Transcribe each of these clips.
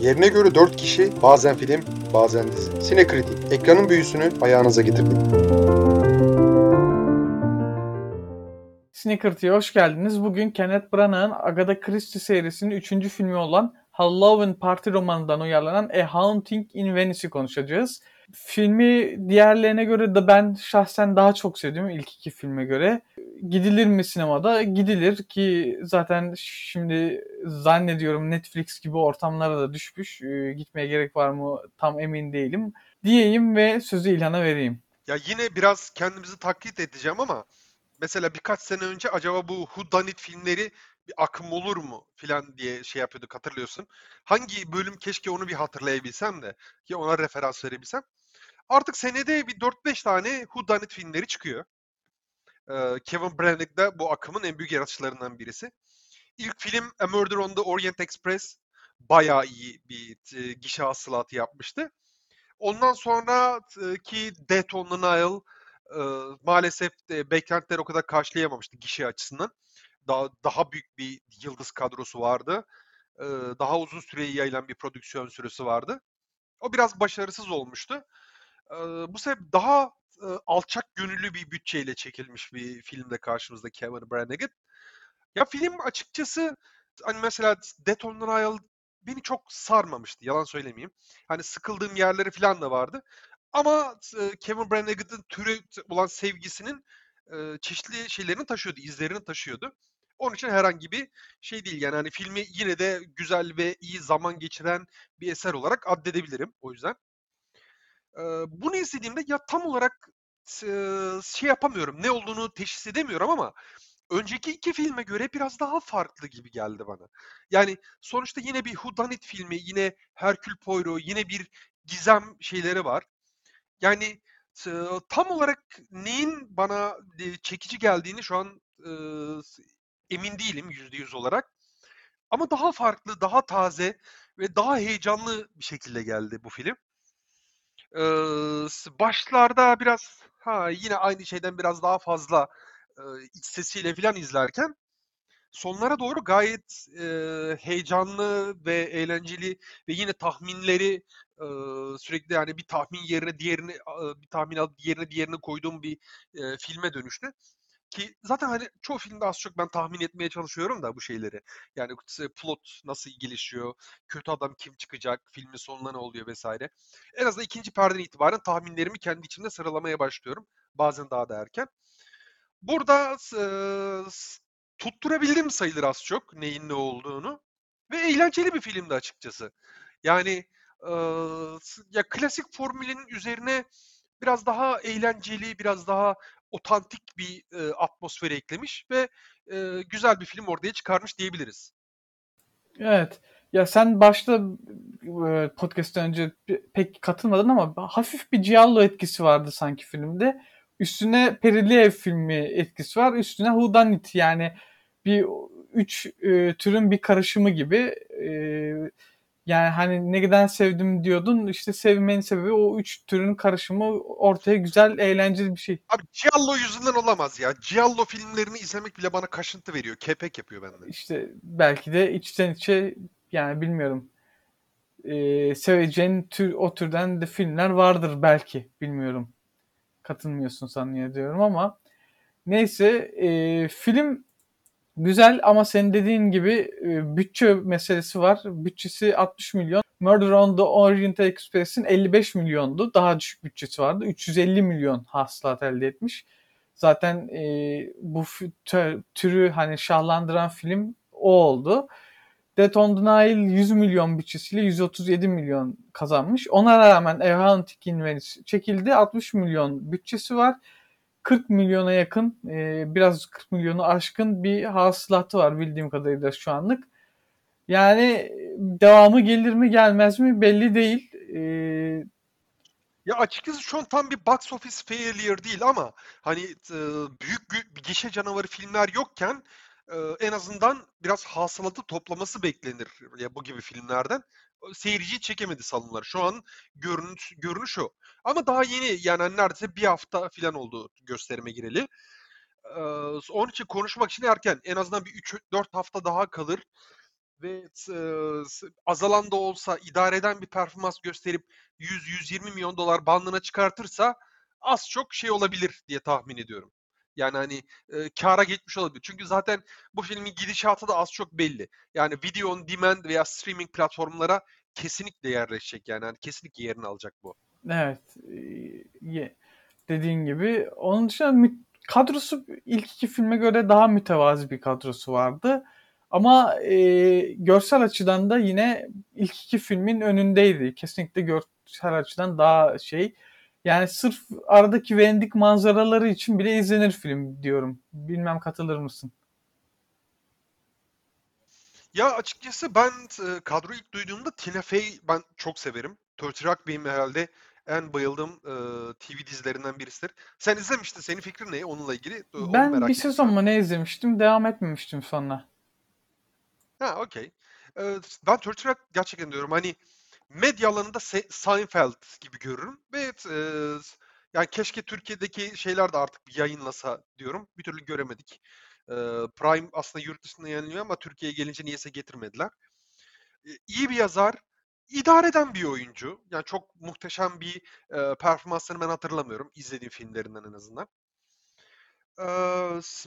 Yerine göre 4 kişi, bazen film, bazen dizi. Sinekritik, ekranın büyüsünü ayağınıza getirdik. Sneakerty'ye hoş geldiniz. Bugün Kenneth Branagh'ın Agatha Christie serisinin 3. filmi olan Halloween Party romanından uyarlanan A Haunting in Venice'i konuşacağız. Filmi diğerlerine göre de ben şahsen daha çok sevdim ilk iki filme göre. Gidilir mi sinemada? Gidilir ki zaten şimdi zannediyorum Netflix gibi ortamlara da düşmüş. Ee, gitmeye gerek var mı tam emin değilim. Diyeyim ve sözü İlhan'a vereyim. Ya yine biraz kendimizi taklit edeceğim ama mesela birkaç sene önce acaba bu Who Done It filmleri bir akım olur mu filan diye şey yapıyorduk hatırlıyorsun. Hangi bölüm keşke onu bir hatırlayabilsem de ki ona referans verebilsem. Artık senede bir 4-5 tane Who Done It filmleri çıkıyor. Ee, Kevin Branagh da bu akımın en büyük yaratıcılarından birisi. İlk film A Murder on the Orient Express bayağı iyi bir e, gişe hasılatı yapmıştı. Ondan sonra e, ki Death on the Nile e, maalesef de beklentiler o kadar karşılayamamıştı gişe açısından. Daha, daha büyük bir yıldız kadrosu vardı. E, daha uzun süreyi yayılan bir prodüksiyon süresi vardı. O biraz başarısız olmuştu. E, bu sebep daha e, alçak gönüllü bir bütçeyle çekilmiş bir filmde karşımızda Kevin Branagh. Ya film açıkçası hani mesela Death on beni çok sarmamıştı yalan söylemeyeyim. Hani sıkıldığım yerleri falan da vardı. Ama e, Kevin Branagh'ın türü olan sevgisinin e, çeşitli şeylerini taşıyordu, izlerini taşıyordu. Onun için herhangi bir şey değil. Yani hani filmi yine de güzel ve iyi zaman geçiren bir eser olarak addedebilirim o yüzden. E, bunu izlediğimde ya tam olarak e, şey yapamıyorum. Ne olduğunu teşhis edemiyorum ama önceki iki filme göre biraz daha farklı gibi geldi bana. Yani sonuçta yine bir Whodunit filmi, yine Herkül Poirot, yine bir gizem şeyleri var. Yani tam olarak neyin bana çekici geldiğini şu an emin değilim yüzde yüz olarak. Ama daha farklı, daha taze ve daha heyecanlı bir şekilde geldi bu film. Ee, başlarda biraz ha yine aynı şeyden biraz daha fazla e, iç sesiyle falan izlerken sonlara doğru gayet e, heyecanlı ve eğlenceli ve yine tahminleri e, sürekli yani bir tahmin yerine diğerini e, bir tahmin alıp diğerine diğerini koyduğum bir e, filme dönüştü. Ki zaten hani çoğu filmde az çok ben tahmin etmeye çalışıyorum da bu şeyleri. Yani plot nasıl gelişiyor, kötü adam kim çıkacak, filmin sonunda ne oluyor vesaire. En azından ikinci perdeden itibaren tahminlerimi kendi içimde sıralamaya başlıyorum. Bazen daha da erken. Burada e, tutturabildim sayılır az çok neyin ne olduğunu. Ve eğlenceli bir filmdi açıkçası. Yani e, ya klasik formülün üzerine biraz daha eğlenceli, biraz daha otantik bir e, atmosferi eklemiş ve e, güzel bir film ortaya çıkarmış diyebiliriz. Evet. Ya sen başta e, podcast'ten önce pek katılmadın ama hafif bir Giallo etkisi vardı sanki filmde. Üstüne Perili Ev filmi etkisi var. Üstüne Whodunit yani bir üç e, türün bir karışımı gibi. E, yani hani neden sevdim diyordun işte sevmenin sebebi o üç türün karışımı ortaya güzel eğlenceli bir şey. Abi Giallo yüzünden olamaz ya. Giallo filmlerini izlemek bile bana kaşıntı veriyor. Kepek yapıyor bende. İşte belki de içten içe yani bilmiyorum. Ee, seveceğin tür, o türden de filmler vardır belki. Bilmiyorum. Katılmıyorsun sanıyorum ama neyse e, film Güzel ama senin dediğin gibi e, bütçe meselesi var. Bütçesi 60 milyon. Murder on the Orient Express'in 55 milyondu. Daha düşük bütçesi vardı. 350 milyon hasılat elde etmiş. Zaten e, bu türü hani şahlandıran film o oldu. Dead on the Nile 100 milyon bütçesiyle 137 milyon kazanmış. Ona rağmen A Venice çekildi. 60 milyon bütçesi var. 40 milyona yakın e, biraz 40 milyonu aşkın bir hasılatı var bildiğim kadarıyla şu anlık. Yani devamı gelir mi gelmez mi belli değil. E, ya açıkçası şu an tam bir box office failure değil ama hani e, büyük bir gişe canavarı filmler yokken en azından biraz hasılatı toplaması beklenir ya bu gibi filmlerden. Seyirciyi çekemedi salonlar. Şu an görünüş, görünüş o. Ama daha yeni yani hani neredeyse bir hafta falan oldu gösterime gireli. Ee, onun için konuşmak için erken. En azından bir 3-4 hafta daha kalır. ve e, azalan da olsa idare eden bir performans gösterip 100-120 milyon dolar bandına çıkartırsa az çok şey olabilir diye tahmin ediyorum. Yani hani e, kâra geçmiş olabilir. Çünkü zaten bu filmin gidişatı da az çok belli. Yani video on demand veya streaming platformlara kesinlikle yerleşecek yani. yani kesinlikle yerini alacak bu. Evet. Dediğin gibi. Onun dışında kadrosu ilk iki filme göre daha mütevazi bir kadrosu vardı. Ama e, görsel açıdan da yine ilk iki filmin önündeydi. Kesinlikle görsel açıdan daha şey. Yani sırf aradaki vendik manzaraları için bile izlenir film diyorum. Bilmem katılır mısın? Ya açıkçası ben e, kadroyu ilk duyduğumda Tina Fey ben çok severim. Thirty Rock benim herhalde en bayıldığım e, TV dizilerinden birisidir. Sen izlemiştin. Senin fikrin ne onunla ilgili? Onu ben bir sezon mu ne izlemiştim. Devam etmemiştim sonra. Ha okey. Ee, ben Thirty Rock gerçekten diyorum hani medya alanında Se- Seinfeld gibi görürüm ve e, yani keşke Türkiye'deki şeyler de artık bir yayınlasa diyorum. Bir türlü göremedik. E, Prime aslında yurt dışında yayınlıyor ama Türkiye'ye gelince niyeyse getirmediler. E, iyi bir yazar, idare eden bir oyuncu. Yani çok muhteşem bir e, performansını ben hatırlamıyorum izlediğim filmlerinden en azından. E,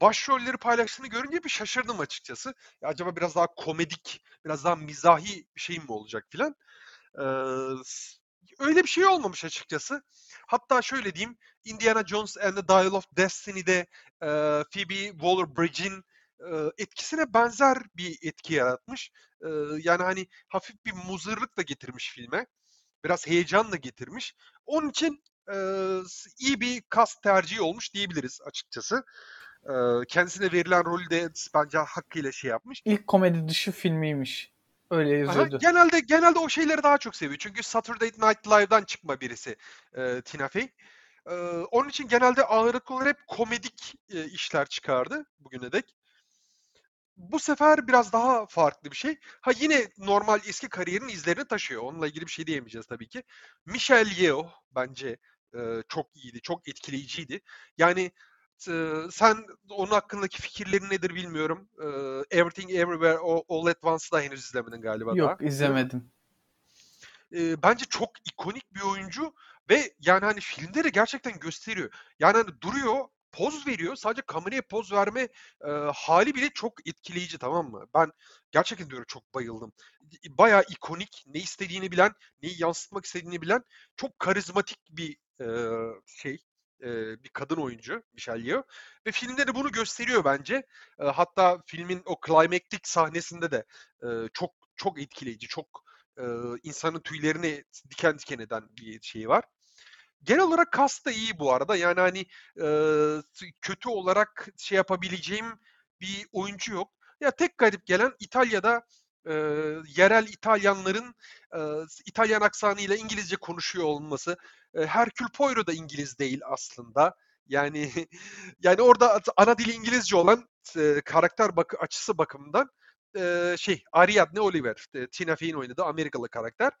başrolleri paylaştığını görünce bir şaşırdım açıkçası. Ya acaba biraz daha komedik, biraz daha mizahi bir şey mi olacak filan. Öyle bir şey olmamış açıkçası. Hatta şöyle diyeyim, Indiana Jones and the Dial of Destiny'de e, Phoebe Waller-Bridge'in e, etkisine benzer bir etki yaratmış. E, yani hani hafif bir muzırlık da getirmiş filme. Biraz heyecan da getirmiş. Onun için e, iyi bir kast tercihi olmuş diyebiliriz açıkçası. E, kendisine verilen rolü de bence hakkıyla şey yapmış. İlk komedi dışı filmiymiş. Öyle yazıyordu. Aha, genelde genelde o şeyleri daha çok seviyor. Çünkü Saturday Night Live'dan çıkma birisi e, Tina Fey. E, onun için genelde ağırlıklı olarak hep komedik e, işler çıkardı bugüne dek. Bu sefer biraz daha farklı bir şey. Ha yine normal eski kariyerin izlerini taşıyor. Onunla ilgili bir şey diyemeyeceğiz tabii ki. Michelle Yeoh bence e, çok iyiydi, çok etkileyiciydi. Yani sen onun hakkındaki fikirlerin nedir bilmiyorum. Everything Everywhere All at Once'ı da henüz izlemedin galiba Yok daha. izlemedim. Bence çok ikonik bir oyuncu ve yani hani filmde de gerçekten gösteriyor. Yani hani duruyor poz veriyor. Sadece kameraya poz verme e, hali bile çok etkileyici tamam mı? Ben gerçekten diyorum çok bayıldım. Bayağı ikonik, ne istediğini bilen, neyi yansıtmak istediğini bilen çok karizmatik bir e, şey, e, bir kadın oyuncu Michelle Yeoh. Ve filmde de bunu gösteriyor bence. E, hatta filmin o climactic sahnesinde de e, çok çok etkileyici, çok e, insanın tüylerini diken diken eden bir şey var. Genel olarak kast da iyi bu arada. Yani hani e, kötü olarak şey yapabileceğim bir oyuncu yok. Ya tek garip gelen İtalya'da e, yerel İtalyanların e, İtalyan aksanıyla İngilizce konuşuyor olması. E, Hercule Poirot da İngiliz değil aslında. Yani yani orada ana dili İngilizce olan e, karakter bakı açısı bakımından e, şey Ariadne Oliver, e, Tina Fey'in oynadığı Amerikalı karakter.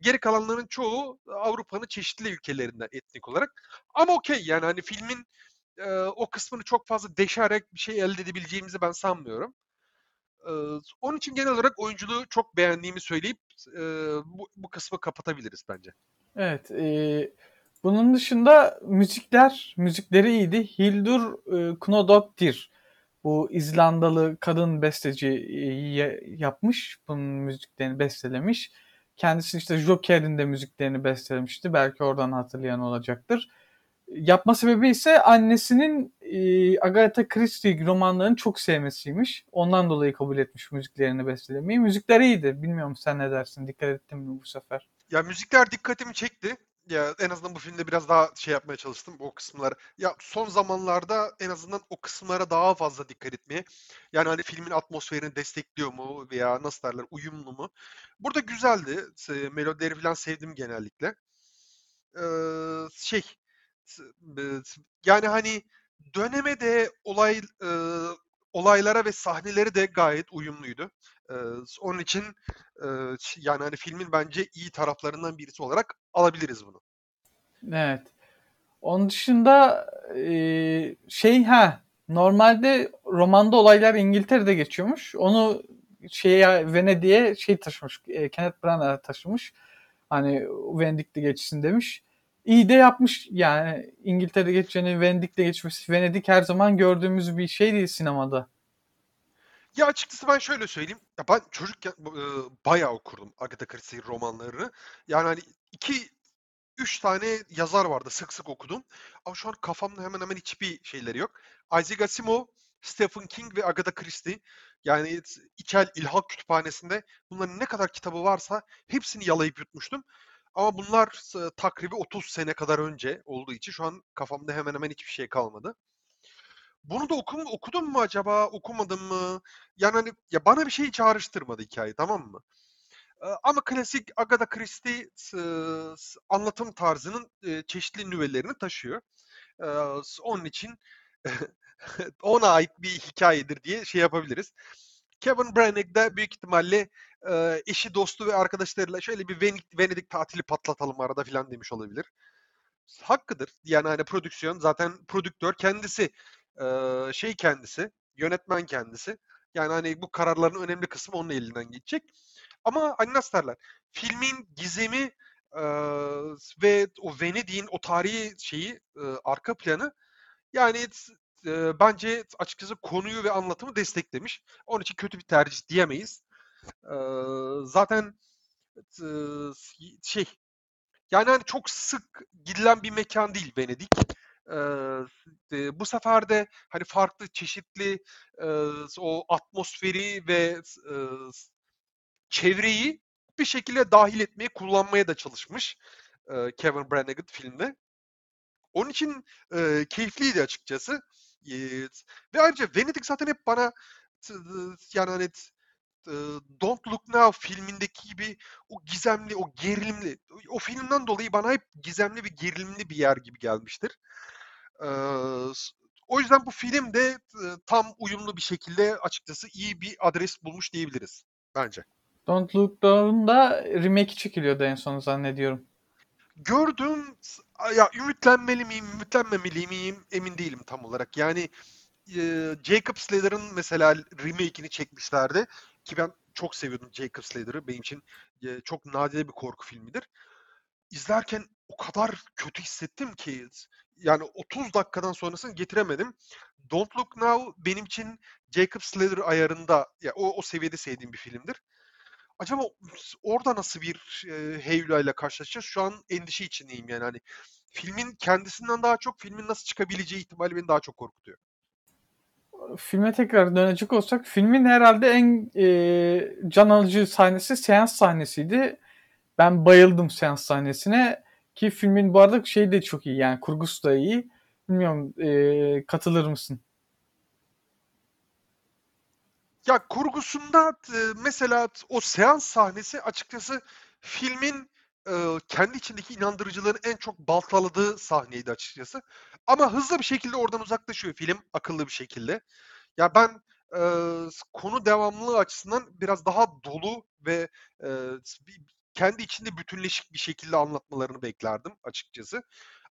Geri kalanların çoğu Avrupa'nın çeşitli ülkelerinden etnik olarak. Ama okey yani hani filmin e, o kısmını çok fazla deşerek bir şey elde edebileceğimizi ben sanmıyorum. Onun için genel olarak oyunculuğu çok beğendiğimi söyleyip e, bu, bu kısmı kapatabiliriz bence. Evet. E, bunun dışında müzikler, müzikleri iyiydi. Hildur e, Knodottir bu İzlandalı kadın besteci yapmış. Bunun müziklerini bestelemiş. Kendisi işte Joker'in de müziklerini bestelemişti. Belki oradan hatırlayan olacaktır. Yapma sebebi ise annesinin e, Agatha Christie romanlarını çok sevmesiymiş. Ondan dolayı kabul etmiş müziklerini bestelemeyi. Müzikler iyiydi. Bilmiyorum sen ne dersin? Dikkat ettin mi bu sefer? Ya müzikler dikkatimi çekti. Ya en azından bu filmde biraz daha şey yapmaya çalıştım o kısımlar. Ya son zamanlarda en azından o kısımlara daha fazla dikkat etmeye. Yani hani filmin atmosferini destekliyor mu veya nasıl derler uyumlu mu? Burada güzeldi. Melodileri falan sevdim genellikle. Ee, şey yani hani döneme de olay e, olaylara ve sahneleri de gayet uyumluydu. Ee, onun için e, yani hani filmin bence iyi taraflarından birisi olarak alabiliriz bunu. Evet. Onun dışında e, şey ha normalde romanda olaylar İngiltere'de geçiyormuş. Onu şeye Venedik'e şey taşımış. E, Kenneth Branagh taşımış. Hani Venedik'te geçsin demiş. İyi de yapmış yani İngiltere geçeceğini Venedik'te geçmesi. Venedik her zaman gördüğümüz bir şey değil sinemada. Ya açıkçası ben şöyle söyleyeyim. Ya ben çocukken e, bayağı okurdum Agatha Christie romanlarını. Yani hani iki, üç tane yazar vardı sık sık okudum. Ama şu an kafamda hemen hemen hiçbir şeyleri yok. Isaac Asimov, Stephen King ve Agatha Christie. Yani İçel İlhak Kütüphanesi'nde bunların ne kadar kitabı varsa hepsini yalayıp yutmuştum. Ama bunlar takribi 30 sene kadar önce olduğu için şu an kafamda hemen hemen hiçbir şey kalmadı. Bunu da okum, okudum mu acaba, okumadım mı? Yani hani ya bana bir şey çağrıştırmadı hikaye tamam mı? Ama klasik Agatha Christie anlatım tarzının çeşitli nüvelerini taşıyor. Onun için ona ait bir hikayedir diye şey yapabiliriz. Kevin Branagh da büyük ihtimalle e, eşi, dostu ve arkadaşlarıyla şöyle bir Venedik, Venedik tatili patlatalım arada filan demiş olabilir. Hakkıdır. Yani hani prodüksiyon zaten prodüktör kendisi Eee, şey kendisi, yönetmen kendisi. Yani hani bu kararların önemli kısmı onun elinden geçecek. Ama hani nasıl derler? Filmin gizemi eee, ve o Venedik'in o tarihi şeyi eee, arka planı yani eee, bence açıkçası konuyu ve anlatımı desteklemiş. Onun için kötü bir tercih diyemeyiz. Zaten şey yani hani çok sık gidilen bir mekan değil Venedik. Eee, e, bu sefer de hani farklı çeşitli eee, o atmosferi ve eee, çevreyi bir şekilde dahil etmeye, kullanmaya da çalışmış eee, Kevin Branagh filmde. Onun için eee, keyifliydi açıkçası. Eee, ve ayrıca Venedik zaten hep bana yani hani e, Don't Look Now filmindeki gibi o gizemli, o gerilimli, o filmden dolayı bana hep gizemli ve gerilimli bir yer gibi gelmiştir. O yüzden bu film de e, tam uyumlu bir şekilde açıkçası iyi bir adres bulmuş diyebiliriz bence. Don't Look Down'da remake çekiliyordu en son zannediyorum. Gördüm, ya ümitlenmeli miyim, ümitlenmemeli miyim emin değilim tam olarak. Yani e, Jacob Slater'ın mesela remake'ini çekmişlerdi ki ben çok seviyordum Jacob Slater'ı. Benim için e, çok nadide bir korku filmidir. İzlerken o kadar kötü hissettim ki yani 30 dakikadan sonrasını getiremedim. Don't Look Now benim için Jacob Slater ayarında ya o, o seviyede sevdiğim bir filmdir. Acaba orada nasıl bir e, Heyula ile karşılaşacağız? Şu an endişe içindeyim yani hani filmin kendisinden daha çok filmin nasıl çıkabileceği ihtimali beni daha çok korkutuyor. Filme tekrar dönecek olsak filmin herhalde en e, can alıcı sahnesi seans sahnesiydi. Ben bayıldım seans sahnesine ki filmin bu arada şey de çok iyi yani kurgusu da iyi. Bilmiyorum e, katılır mısın? Ya kurgusunda e, mesela o seans sahnesi açıkçası filmin kendi içindeki inandırıcılığını en çok baltaladığı sahneydi açıkçası. Ama hızlı bir şekilde oradan uzaklaşıyor film akıllı bir şekilde. Ya ben e, konu devamlılığı açısından biraz daha dolu ve e, kendi içinde bütünleşik bir şekilde anlatmalarını beklerdim açıkçası.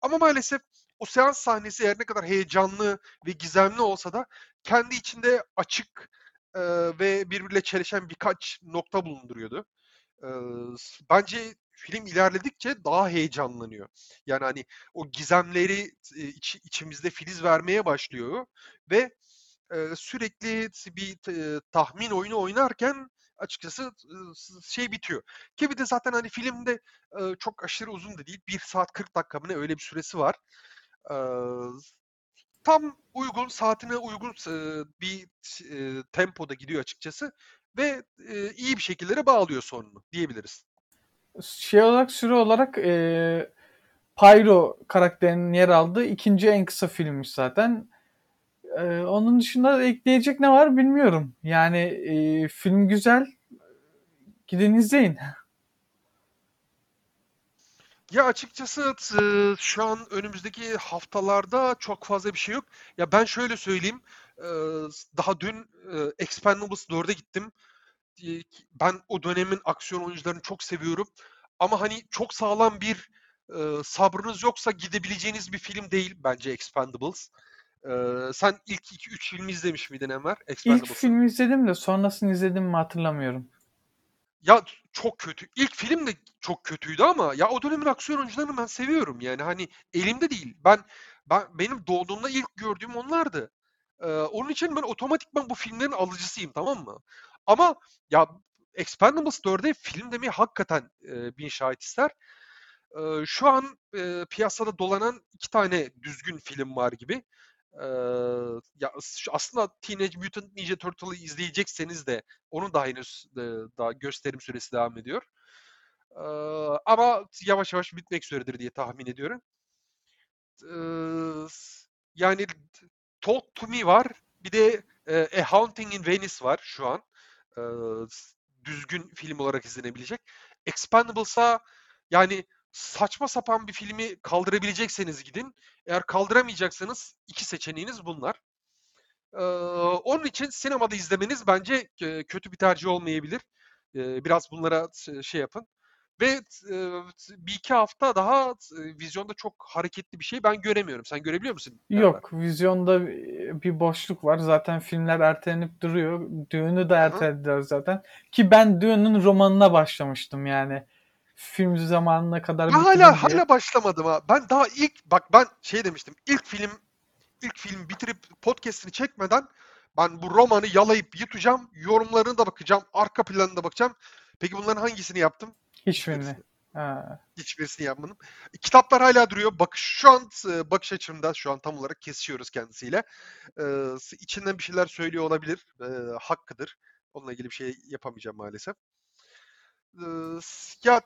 Ama maalesef o seans sahnesi her ne kadar heyecanlı ve gizemli olsa da kendi içinde açık e, ve birbiriyle çelişen birkaç nokta bulunduruyordu. E, bence film ilerledikçe daha heyecanlanıyor. Yani hani o gizemleri e, iç- içimizde filiz vermeye başlıyor ve e, sürekli bir e, tahmin oyunu oynarken açıkçası e, şey bitiyor. Ki bir de zaten hani filmde e, çok aşırı uzun da değil. 1 saat 40 dakika mı ne öyle bir süresi var. Tam uygun, saatine uygun bir tempoda gidiyor açıkçası ve iyi bir şekilde de bağlıyor sonunu diyebiliriz. Şey olarak süre olarak e, Pyro karakterinin yer aldığı ikinci en kısa filmmiş zaten. E, onun dışında ekleyecek ne var bilmiyorum. Yani e, film güzel. Gidin izleyin. Ya açıkçası şu an önümüzdeki haftalarda çok fazla bir şey yok. Ya ben şöyle söyleyeyim. e, Daha dün e, Expendables 4'e gittim. E, Ben o dönemin aksiyon oyuncularını çok seviyorum. Ama hani çok sağlam bir e, sabrınız yoksa gidebileceğiniz bir film değil bence Expendables. Ee, sen ilk 2-3 filmi izlemiş miydin Enver? İlk filmi izledim de sonrasını izledim mi hatırlamıyorum. Ya çok kötü. İlk film de çok kötüydü ama ya o dönemin aksiyon oyuncularını ben seviyorum. Yani hani elimde değil. Ben ben benim doğduğumda ilk gördüğüm onlardı. Ee, onun için ben otomatikman bu filmlerin alıcısıyım tamam mı? Ama ya Expendables 4'e film demeyi hakikaten e, bin şahit ister. Ee, şu an e, piyasada dolanan iki tane düzgün film var gibi. Ee, ya aslında Teenage Mutant Ninja Turtle'ı izleyecekseniz de onun da henüz e, daha gösterim süresi devam ediyor. Ee, ama yavaş yavaş bitmek üzeredir diye tahmin ediyorum. S- yani Talk to Me var. Bir de e, A Haunting in Venice var şu an. Düzgün film olarak izlenebilecek. Expendables'a yani saçma sapan bir filmi kaldırabilecekseniz gidin. Eğer kaldıramayacaksanız iki seçeneğiniz bunlar. Ee, onun için sinemada izlemeniz bence kötü bir tercih olmayabilir. Ee, biraz bunlara şey yapın. Ve bir iki hafta daha vizyonda çok hareketli bir şey ben göremiyorum. Sen görebiliyor musun? Yok, vizyonda bir boşluk var. Zaten filmler ertelenip duruyor. Düğünü de ertelediler zaten. Ki ben Düğün'ün romanına başlamıştım yani. Film zamanına kadar Ben hala diye. hala başlamadım ha. Ben daha ilk bak ben şey demiştim. İlk film ilk film bitirip podcast'ini çekmeden ben bu romanı yalayıp yutacağım. Yorumlarına da bakacağım. Arka planına da bakacağım. Peki bunların hangisini yaptım? Hiçbirini. Hiçbirisini. Ha. Hiçbirisini yapmadım. Kitaplar hala duruyor. Bakış şu an e, bakış açımda şu an tam olarak kesişiyoruz kendisiyle. Ee, içinden bir şeyler söylüyor olabilir. Ee, hakkıdır. Onunla ilgili bir şey yapamayacağım maalesef. Ee, ya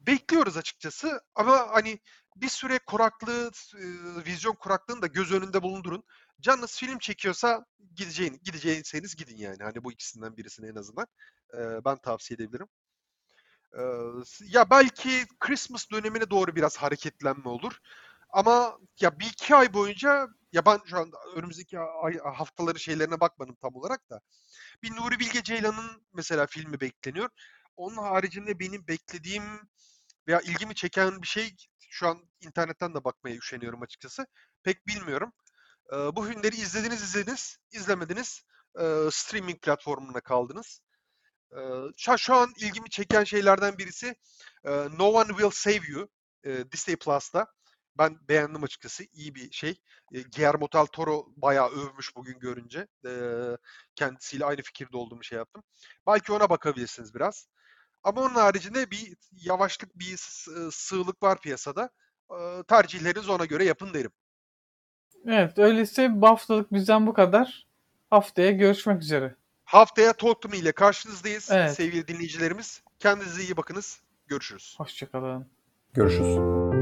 bekliyoruz açıkçası ama hani bir süre kuraklığı, e, vizyon kuraklığını da göz önünde bulundurun. Canınız film çekiyorsa gideceğin, gidecekseniz gidin yani. Hani bu ikisinden birisini en azından. Ee, ben tavsiye edebilirim. Ee, ya belki Christmas dönemine doğru biraz hareketlenme olur. Ama ya bir iki ay boyunca ya ben şu an önümüzdeki ay, haftaları şeylerine bakmadım tam olarak da. Bir Nuri Bilge Ceylan'ın mesela filmi bekleniyor. Onun haricinde benim beklediğim veya ilgimi çeken bir şey şu an internetten de bakmaya üşeniyorum açıkçası. Pek bilmiyorum. Ee, bu filmleri izlediniz izlediniz, izlemediniz. Ee, streaming platformuna kaldınız. Şu, şu an ilgimi çeken şeylerden birisi No One Will Save You Disney Plus'ta. Ben beğendim açıkçası. İyi bir şey. Guillermo del Toro bayağı övmüş bugün görünce. Kendisiyle aynı fikirde olduğumu şey yaptım. Belki ona bakabilirsiniz biraz. Ama onun haricinde bir yavaşlık, bir sığlık var piyasada. Tercihlerinizi ona göre yapın derim. Evet, öyleyse bu haftalık bizden bu kadar. Haftaya görüşmek üzere. Haftaya Talk to Me ile karşınızdayız Evet. sevgili dinleyicilerimiz. Kendinize iyi bakınız. Görüşürüz. Hoşçakalın. Görüşürüz.